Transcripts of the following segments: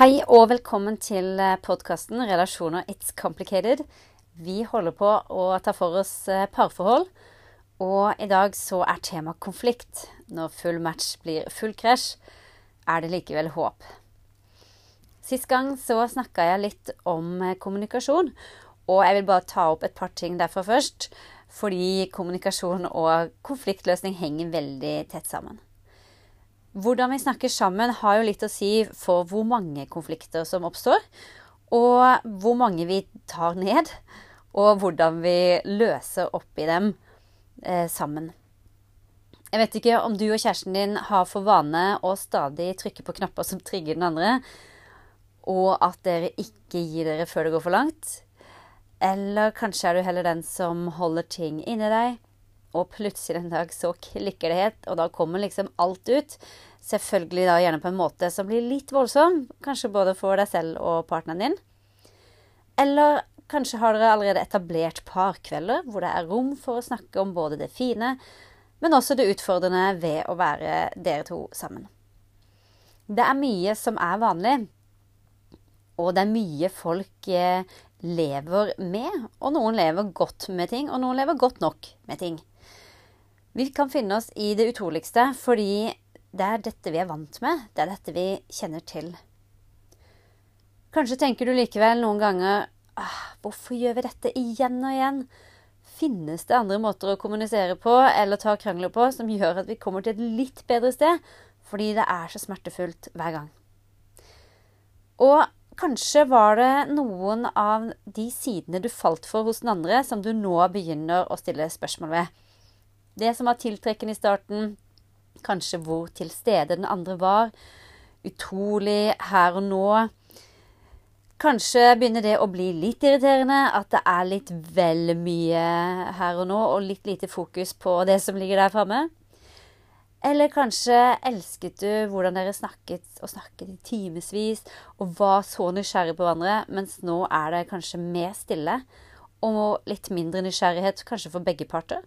Hei og velkommen til podkasten 'Relasjoner It's Complicated'. Vi holder på å ta for oss eh, parforhold, og i dag så er tema konflikt. Når full match blir full krasj, er det likevel håp. Sist gang så snakka jeg litt om eh, kommunikasjon, og jeg vil bare ta opp et par ting derfor først. Fordi kommunikasjon og konfliktløsning henger veldig tett sammen. Hvordan vi snakker sammen, har jo litt å si for hvor mange konflikter som oppstår, og hvor mange vi tar ned, og hvordan vi løser opp i dem eh, sammen. Jeg vet ikke om du og kjæresten din har for vane å stadig trykke på knapper som trigger den andre, og at dere ikke gir dere før det går for langt. Eller kanskje er du heller den som holder ting inni deg, og plutselig en dag så klikker det helt, og da kommer liksom alt ut. Selvfølgelig da gjerne på en måte som blir litt voldsom, kanskje både for deg selv og partneren din. Eller kanskje har dere allerede etablert parkvelder hvor det er rom for å snakke om både det fine, men også det utfordrende ved å være dere to sammen. Det er mye som er vanlig, og det er mye folk eh, lever med. Og noen lever godt med ting, og noen lever godt nok med ting. Vi kan finne oss i det utroligste fordi det er dette vi er vant med. Det er dette vi kjenner til. Kanskje tenker du likevel noen ganger ah, Hvorfor gjør vi dette igjen og igjen? Finnes det andre måter å kommunisere på eller ta krangler på som gjør at vi kommer til et litt bedre sted? Fordi det er så smertefullt hver gang. Og kanskje var det noen av de sidene du falt for hos den andre, som du nå begynner å stille spørsmål ved. Det som var tiltrekkende i starten, kanskje hvor til stede den andre var, utrolig her og nå. Kanskje begynner det å bli litt irriterende, at det er litt vel mye her og nå, og litt lite fokus på det som ligger der framme. Eller kanskje elsket du hvordan dere snakket og snakket i timevis og var så nysgjerrig på hverandre, mens nå er det kanskje mer stille og litt mindre nysgjerrighet, kanskje for begge parter.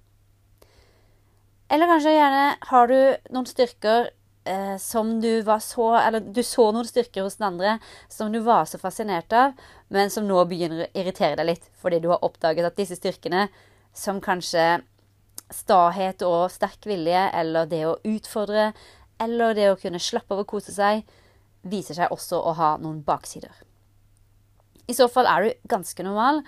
Eller kanskje gjerne har du noen styrker eh, som du var så Eller du så noen styrker hos den andre som du var så fascinert av, men som nå begynner å irritere deg litt fordi du har oppdaget at disse styrkene, som kanskje stahet og sterk vilje, eller det å utfordre, eller det å kunne slappe av og kose seg, viser seg også å ha noen baksider. I så fall er du ganske normal,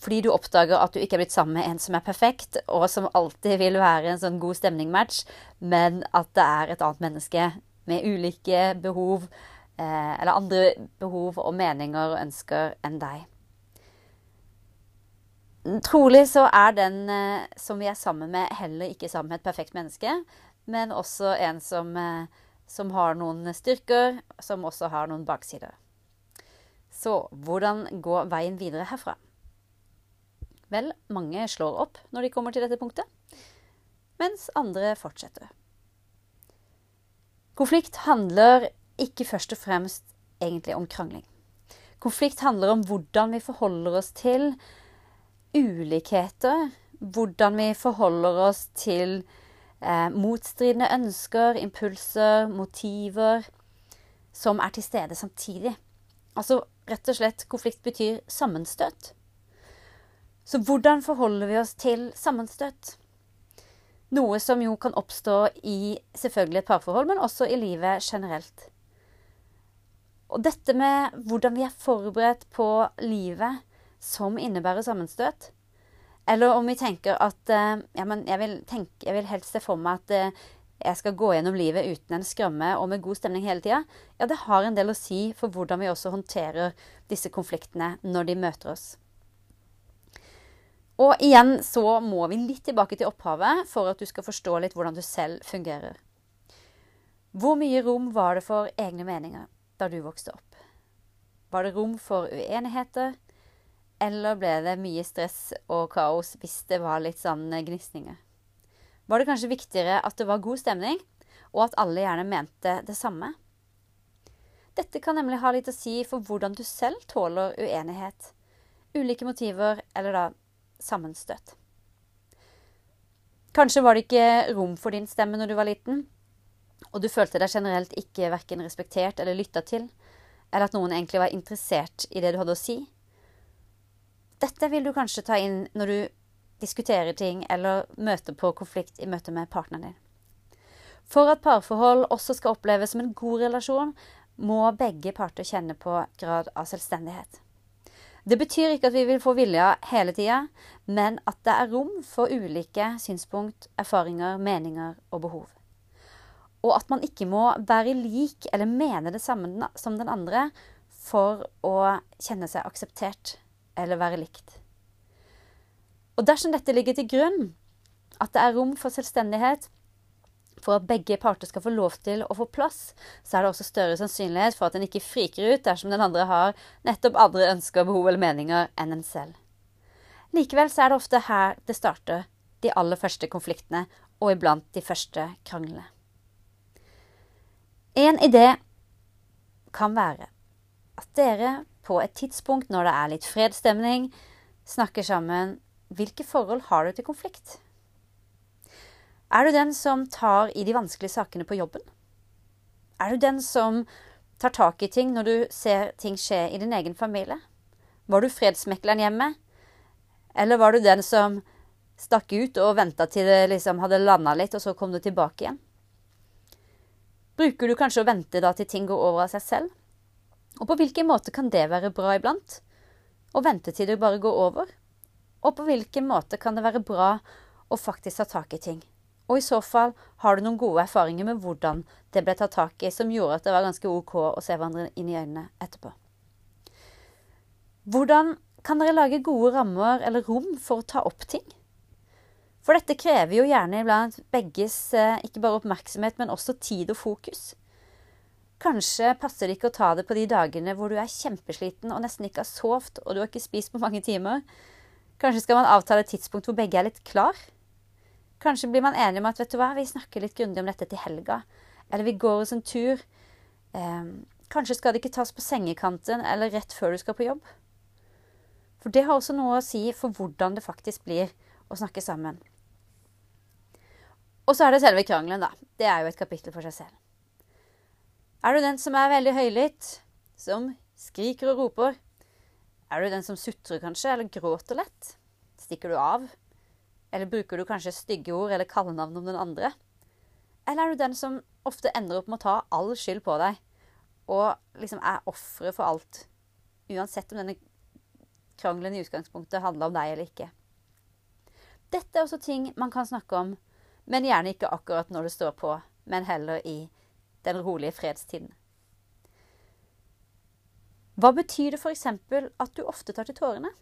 fordi du oppdager at du ikke er blitt sammen med en som er perfekt, og som alltid vil være en sånn god stemning-match, men at det er et annet menneske med ulike behov, eh, eller andre behov og meninger og ønsker enn deg. Trolig så er den eh, som vi er sammen med, heller ikke sammen med et perfekt menneske, men også en som, eh, som har noen styrker, som også har noen baksider. Så hvordan går veien videre herfra? Vel, mange slår opp når de kommer til dette punktet, mens andre fortsetter. Konflikt handler ikke først og fremst egentlig om krangling. Konflikt handler om hvordan vi forholder oss til ulikheter. Hvordan vi forholder oss til eh, motstridende ønsker, impulser, motiver som er til stede samtidig. Altså rett og slett konflikt betyr sammenstøt. Så hvordan forholder vi oss til sammenstøt? Noe som jo kan oppstå i selvfølgelig et parforhold, men også i livet generelt. Og dette med hvordan vi er forberedt på livet som innebærer sammenstøt, eller om vi tenker at eh, ja, jeg vil, tenke, jeg vil helst se for meg at eh, jeg skal gå gjennom livet uten en skramme og med god stemning hele tida, ja, det har en del å si for hvordan vi også håndterer disse konfliktene når de møter oss. Og igjen så må vi litt tilbake til opphavet for at du skal forstå litt hvordan du selv fungerer. Hvor mye rom var det for egne meninger da du vokste opp? Var det rom for uenigheter? Eller ble det mye stress og kaos hvis det var litt sånn gnisninger? Var det kanskje viktigere at det var god stemning, og at alle gjerne mente det samme? Dette kan nemlig ha litt å si for hvordan du selv tåler uenighet, ulike motiver eller da sammenstøt. Kanskje var det ikke rom for din stemme når du var liten, og du følte deg generelt ikke verken respektert eller lytta til. eller at noen egentlig var interessert i det du hadde å si. Dette vil du kanskje ta inn når du diskuterer ting eller møter på konflikt i møte med partneren din. For at parforhold også skal oppleves som en god relasjon, må begge parter kjenne på grad av selvstendighet. Det betyr ikke at vi vil få vilja hele tida, men at det er rom for ulike synspunkt, erfaringer, meninger og behov. Og at man ikke må være lik eller mene det samme som den andre for å kjenne seg akseptert eller være likt. Og dersom dette ligger til grunn, at det er rom for selvstendighet, for at begge parter skal få lov til å få plass, så er det også større sannsynlighet for at en ikke friker ut dersom den andre har nettopp andre ønsker, behov eller meninger enn en selv. Likevel så er det ofte her det starter, de aller første konfliktene, og iblant de første kranglene. En idé kan være at dere på et tidspunkt når det er litt fredsstemning, snakker sammen hvilke forhold har du til konflikt? Er du den som tar i de vanskelige sakene på jobben? Er du den som tar tak i ting når du ser ting skje i din egen familie? Var du fredsmekleren hjemme? Eller var du den som stakk ut og venta til det liksom hadde landa litt, og så kom du tilbake igjen? Bruker du kanskje å vente da til ting går over av seg selv? Og på hvilken måte kan det være bra iblant? Å vente til det bare går over? Og på hvilken måte kan det være bra å faktisk ta tak i ting? Og i så fall, har du noen gode erfaringer med hvordan det ble tatt tak i, som gjorde at det var ganske OK å se hverandre inn i øynene etterpå? Hvordan kan dere lage gode rammer eller rom for å ta opp ting? For dette krever jo gjerne iblant begges eh, ikke bare oppmerksomhet, men også tid og fokus. Kanskje passer det ikke å ta det på de dagene hvor du er kjempesliten og nesten ikke har sovet og du har ikke spist på mange timer. Kanskje skal man avtale et tidspunkt hvor begge er litt klar? Kanskje blir man enig om at vet du hva, vi snakker litt grundig om dette til helga. Eller vi går oss en tur. Eh, kanskje skal det ikke tas på sengekanten eller rett før du skal på jobb. For det har også noe å si for hvordan det faktisk blir å snakke sammen. Og så er det selve krangelen, da. Det er jo et kapittel for seg selv. Er du den som er veldig høylytt, som skriker og roper, er du den som sutrer, kanskje, eller gråter lett? Stikker du av? Eller bruker du kanskje stygge ord eller kallenavn om den andre? Eller er du den som ofte ender opp med å ta all skyld på deg, og liksom er offeret for alt, uansett om denne krangelen i utgangspunktet handler om deg eller ikke? Dette er også ting man kan snakke om, men gjerne ikke akkurat når det står på, men heller i den rolige fredstiden. Hva betyr det f.eks. at du ofte tar til tårene?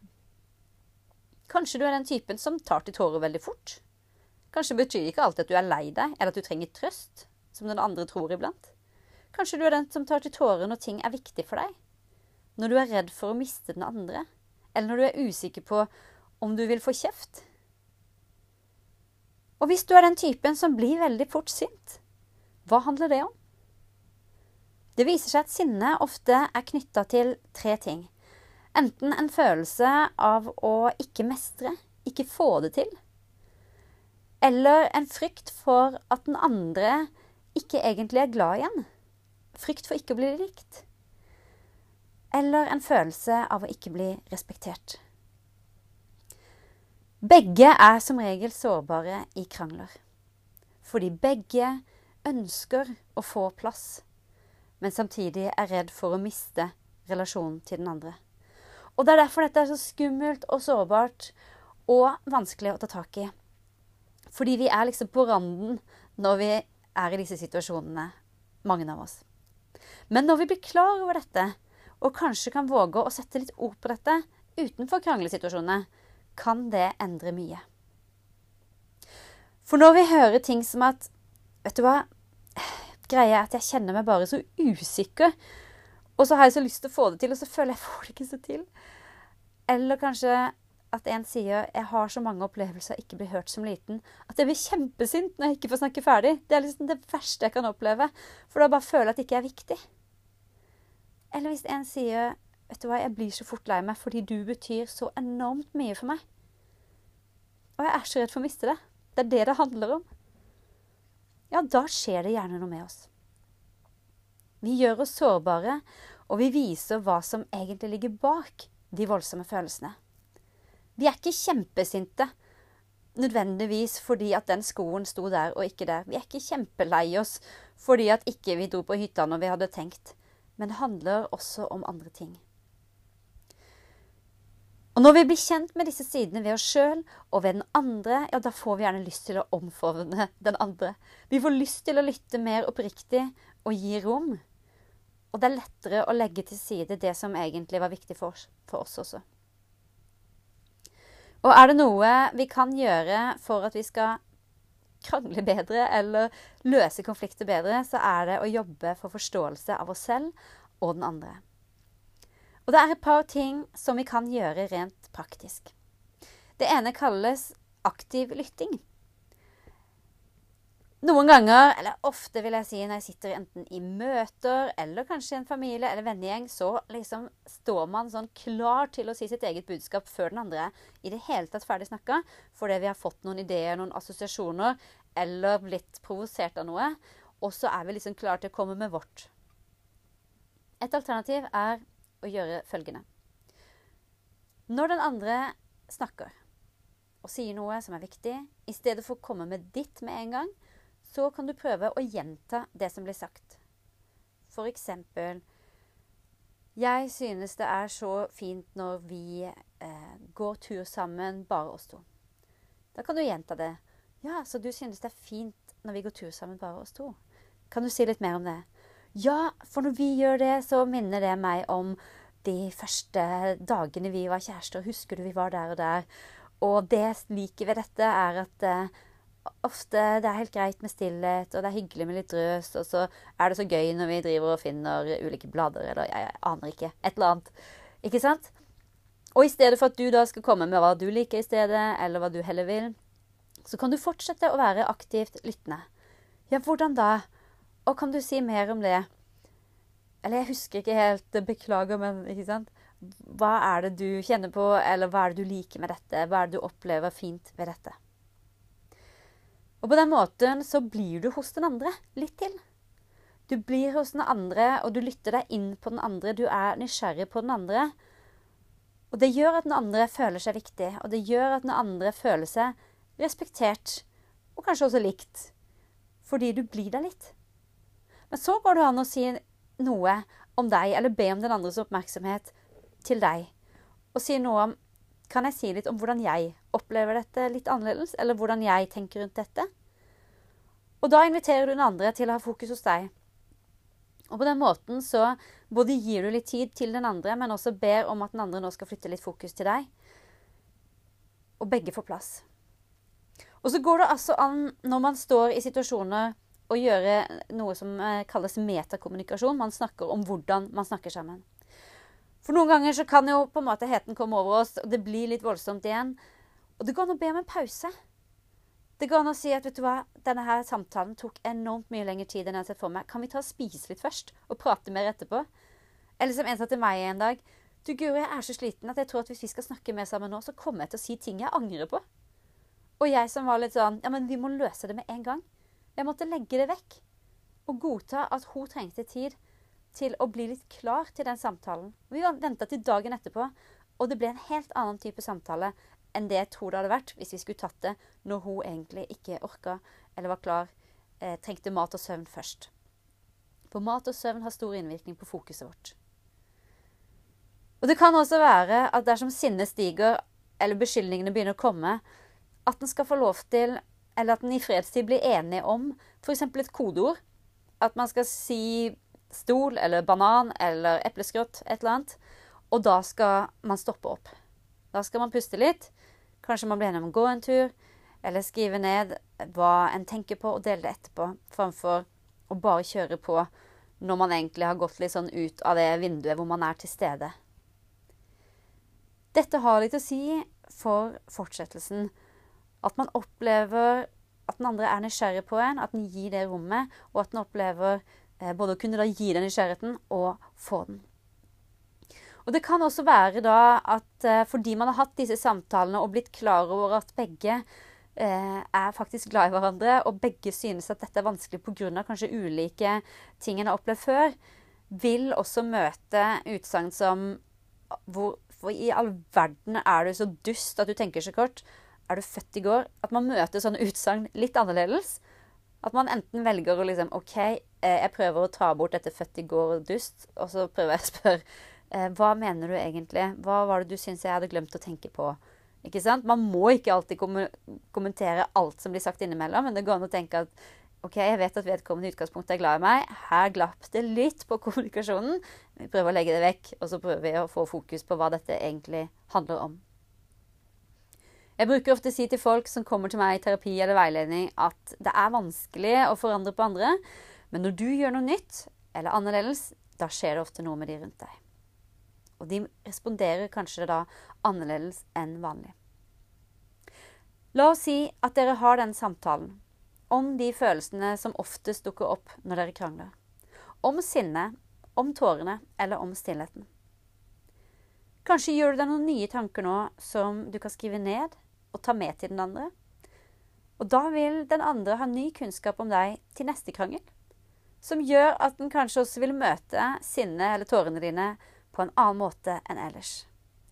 Kanskje du er den typen som tar til tårer veldig fort? Kanskje betyr ikke alltid at du er lei deg, eller at du trenger trøst, som den andre tror iblant? Kanskje du er den som tar til tårer når ting er viktig for deg? Når du er redd for å miste den andre? Eller når du er usikker på om du vil få kjeft? Og hvis du er den typen som blir veldig fort sint, hva handler det om? Det viser seg at sinne ofte er knytta til tre ting. Enten en følelse av å ikke mestre, ikke få det til. Eller en frykt for at den andre ikke egentlig er glad igjen. Frykt for ikke å bli likt. Eller en følelse av å ikke bli respektert. Begge er som regel sårbare i krangler. Fordi begge ønsker å få plass men samtidig er redd for å miste relasjonen til den andre. Og Det er derfor dette er så skummelt og sårbart og vanskelig å ta tak i. Fordi vi er liksom på randen når vi er i disse situasjonene, mange av oss. Men når vi blir klar over dette, og kanskje kan våge å sette litt ord på dette utenfor kranglesituasjonene, kan det endre mye. For når vi hører ting som at Vet du hva, greia er at jeg kjenner meg bare så usikker. Og så har jeg så lyst til å få det til, og så føler jeg får det ikke så til. Eller kanskje at en sier 'jeg har så mange opplevelser jeg ikke blir hørt som liten', at jeg blir kjempesint når jeg ikke får snakke ferdig. Det er liksom det verste jeg kan oppleve. For da bare føler jeg at det ikke er viktig. Eller hvis en sier 'vet du hva, jeg blir så fort lei meg fordi du betyr så enormt mye for meg'. Og jeg er så redd for å miste det. Det er det det handler om ja, da skjer det gjerne noe med oss. Vi gjør oss sårbare, Og vi viser hva som egentlig ligger bak de voldsomme følelsene. Vi er ikke kjempesinte nødvendigvis fordi at den skoen sto der og ikke der. Vi er ikke kjempelei oss fordi at ikke vi dro på hytta når vi hadde tenkt. Men det handler også om andre ting. Og når vi blir kjent med disse sidene ved oss sjøl og ved den andre, ja, da får vi gjerne lyst til å omfavne den andre. Vi får lyst til å lytte mer oppriktig og gi rom. Og det er lettere å legge til side det som egentlig var viktig for oss, for oss også. Og er det noe vi kan gjøre for at vi skal krangle bedre eller løse konflikter bedre, så er det å jobbe for forståelse av oss selv og den andre. Og det er et par ting som vi kan gjøre rent praktisk. Det ene kalles aktiv lytting. Noen ganger, eller ofte vil jeg si, når jeg sitter enten i møter eller kanskje i en familie eller vennegjeng, så liksom står man sånn klar til å si sitt eget budskap før den andre i det hele tatt ferdig snakka, fordi vi har fått noen ideer, noen assosiasjoner, eller blitt provosert av noe. Og så er vi liksom klar til å komme med vårt. Et alternativ er å gjøre følgende. Når den andre snakker og sier noe som er viktig, i stedet for å komme med ditt med en gang, så kan du prøve å gjenta det som blir sagt. For eksempel Jeg synes det er så fint når vi eh, går tur sammen, bare oss to. Da kan du gjenta det. Ja, så du synes det er fint når vi går tur sammen, bare oss to. Kan du si litt mer om det? Ja, for når vi gjør det, så minner det meg om de første dagene vi var kjærester. Husker du vi var der og der? Og det liker ved dette er at eh, ofte det er helt greit med stillhet, og det er hyggelig med litt drøs, og så er det så gøy når vi driver og finner ulike blader, eller jeg, jeg aner ikke. Et eller annet. Ikke sant? Og i stedet for at du da skal komme med hva du liker i stedet, eller hva du heller vil, så kan du fortsette å være aktivt lyttende. Ja, hvordan da? Og kan du si mer om det? Eller jeg husker ikke helt, beklager, men ikke sant? Hva er det du kjenner på, eller hva er det du liker med dette? Hva er det du opplever fint ved dette? Og på den måten så blir du hos den andre litt til. Du blir hos den andre, og du lytter deg inn på den andre. Du er nysgjerrig på den andre. Og det gjør at den andre føler seg viktig, og det gjør at den andre føler seg respektert, og kanskje også likt. Fordi du blir der litt. Men så går det an å si noe om deg, eller be om den andres oppmerksomhet til deg. Og si noe om Kan jeg si litt om hvordan jeg opplever dette litt annerledes? Eller hvordan jeg tenker rundt dette? Og da inviterer du den andre til å ha fokus hos deg. Og på den måten så både gir du litt tid til den andre, men også ber om at den andre nå skal flytte litt fokus til deg. Og begge får plass. Og så går det altså an når man står i situasjoner å gjøre noe som eh, kalles metakommunikasjon. Man snakker om hvordan man snakker sammen. For noen ganger så kan jo på en måte heten komme over oss, og det blir litt voldsomt igjen. Og det går an å be om en pause. Det går an å si at vet du hva, denne her samtalen tok enormt mye lengre tid enn jeg har sett for meg. Kan vi ta og spise litt først, og prate mer etterpå? Eller som en sa til meg en dag Du Guri, jeg er så sliten at jeg tror at hvis vi skal snakke mer sammen nå, så kommer jeg til å si ting jeg angrer på. Og jeg som var litt sånn Ja, men vi må løse det med en gang. Jeg måtte legge det vekk og godta at hun trengte tid til å bli litt klar til den samtalen. Vi venta til dagen etterpå, og det ble en helt annen type samtale enn det jeg tror det hadde vært hvis vi skulle tatt det når hun egentlig ikke orka eller var klar, eh, trengte mat og søvn først. For mat og søvn har stor innvirkning på fokuset vårt. Og det kan også være at dersom sinnet stiger, eller beskyldningene begynner å komme, at en skal få lov til eller at en i fredstid blir enige om f.eks. et kodeord. At man skal si stol eller banan eller epleskrott, et eller annet. Og da skal man stoppe opp. Da skal man puste litt. Kanskje man blir enig om å gå en tur. Eller skrive ned hva en tenker på, og dele det etterpå. Framfor å bare kjøre på når man egentlig har gått litt sånn ut av det vinduet hvor man er til stede. Dette har litt å si for fortsettelsen at man opplever at den andre er nysgjerrig på en, at den gir det rommet, og at den opplever både å kunne da gi den nysgjerrigheten og få den. Og Det kan også være da at eh, fordi man har hatt disse samtalene og blitt klar over at begge eh, er faktisk glad i hverandre, og begge synes at dette er vanskelig pga. kanskje ulike ting en har opplevd før, vil også møte utsagn som hvor, hvor i all verden er du så dust at du tenker så kort? Er du født i går? At man møter sånne utsagn litt annerledes. At man enten velger å liksom OK, eh, jeg prøver å ta bort dette 'født i går' og dust, og så prøver jeg å spørre eh, hva mener du egentlig? Hva var det du syns jeg hadde glemt å tenke på? Ikke sant? Man må ikke alltid kom kommentere alt som blir sagt innimellom, men det går an å tenke at OK, jeg vet at vedkommende i utgangspunktet er glad i meg. Her glapp det litt på kommunikasjonen. Vi prøver å legge det vekk, og så prøver vi å få fokus på hva dette egentlig handler om. Jeg bruker ofte å si til folk som kommer til meg i terapi eller veiledning, at det er vanskelig å forandre på andre, men når du gjør noe nytt eller annerledes, da skjer det ofte noe med de rundt deg. Og de responderer kanskje da annerledes enn vanlig. La oss si at dere har den samtalen om de følelsene som oftest dukker opp når dere krangler. Om sinnet, om tårene eller om stillheten. Kanskje gjør du deg noen nye tanker nå som du kan skrive ned og ta med til den andre. Og da vil den andre ha ny kunnskap om deg til neste krangel. Som gjør at den kanskje også vil møte sinnet eller tårene dine på en annen måte enn ellers.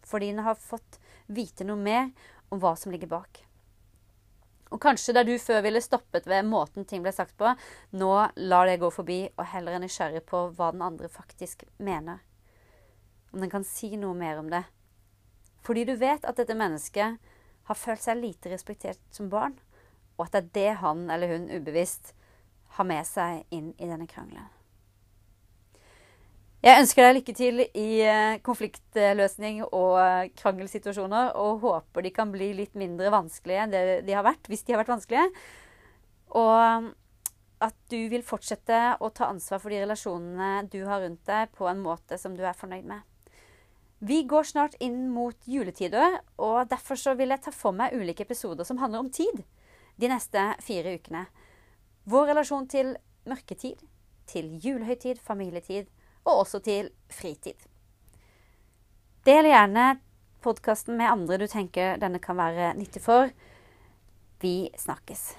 Fordi den har fått vite noe mer om hva som ligger bak. Og kanskje der du før ville stoppet ved måten ting ble sagt på, nå lar det gå forbi og heller er nysgjerrig på hva den andre faktisk mener. Om den kan si noe mer om det. Fordi du vet at dette mennesket har følt seg lite respektert som barn, og at det er det han eller hun ubevisst har med seg inn i denne krangelen. Jeg ønsker deg lykke til i eh, konfliktløsning og eh, krangelsituasjoner, og håper de kan bli litt mindre vanskelige enn det de har vært, hvis de har vært vanskelige. Og at du vil fortsette å ta ansvar for de relasjonene du har rundt deg, på en måte som du er fornøyd med. Vi går snart inn mot juletider, og derfor vil jeg ta for meg ulike episoder som handler om tid de neste fire ukene. Vår relasjon til mørketid, til julehøytid, familietid og også til fritid. Del gjerne podkasten med andre du tenker denne kan være nyttig for. Vi snakkes.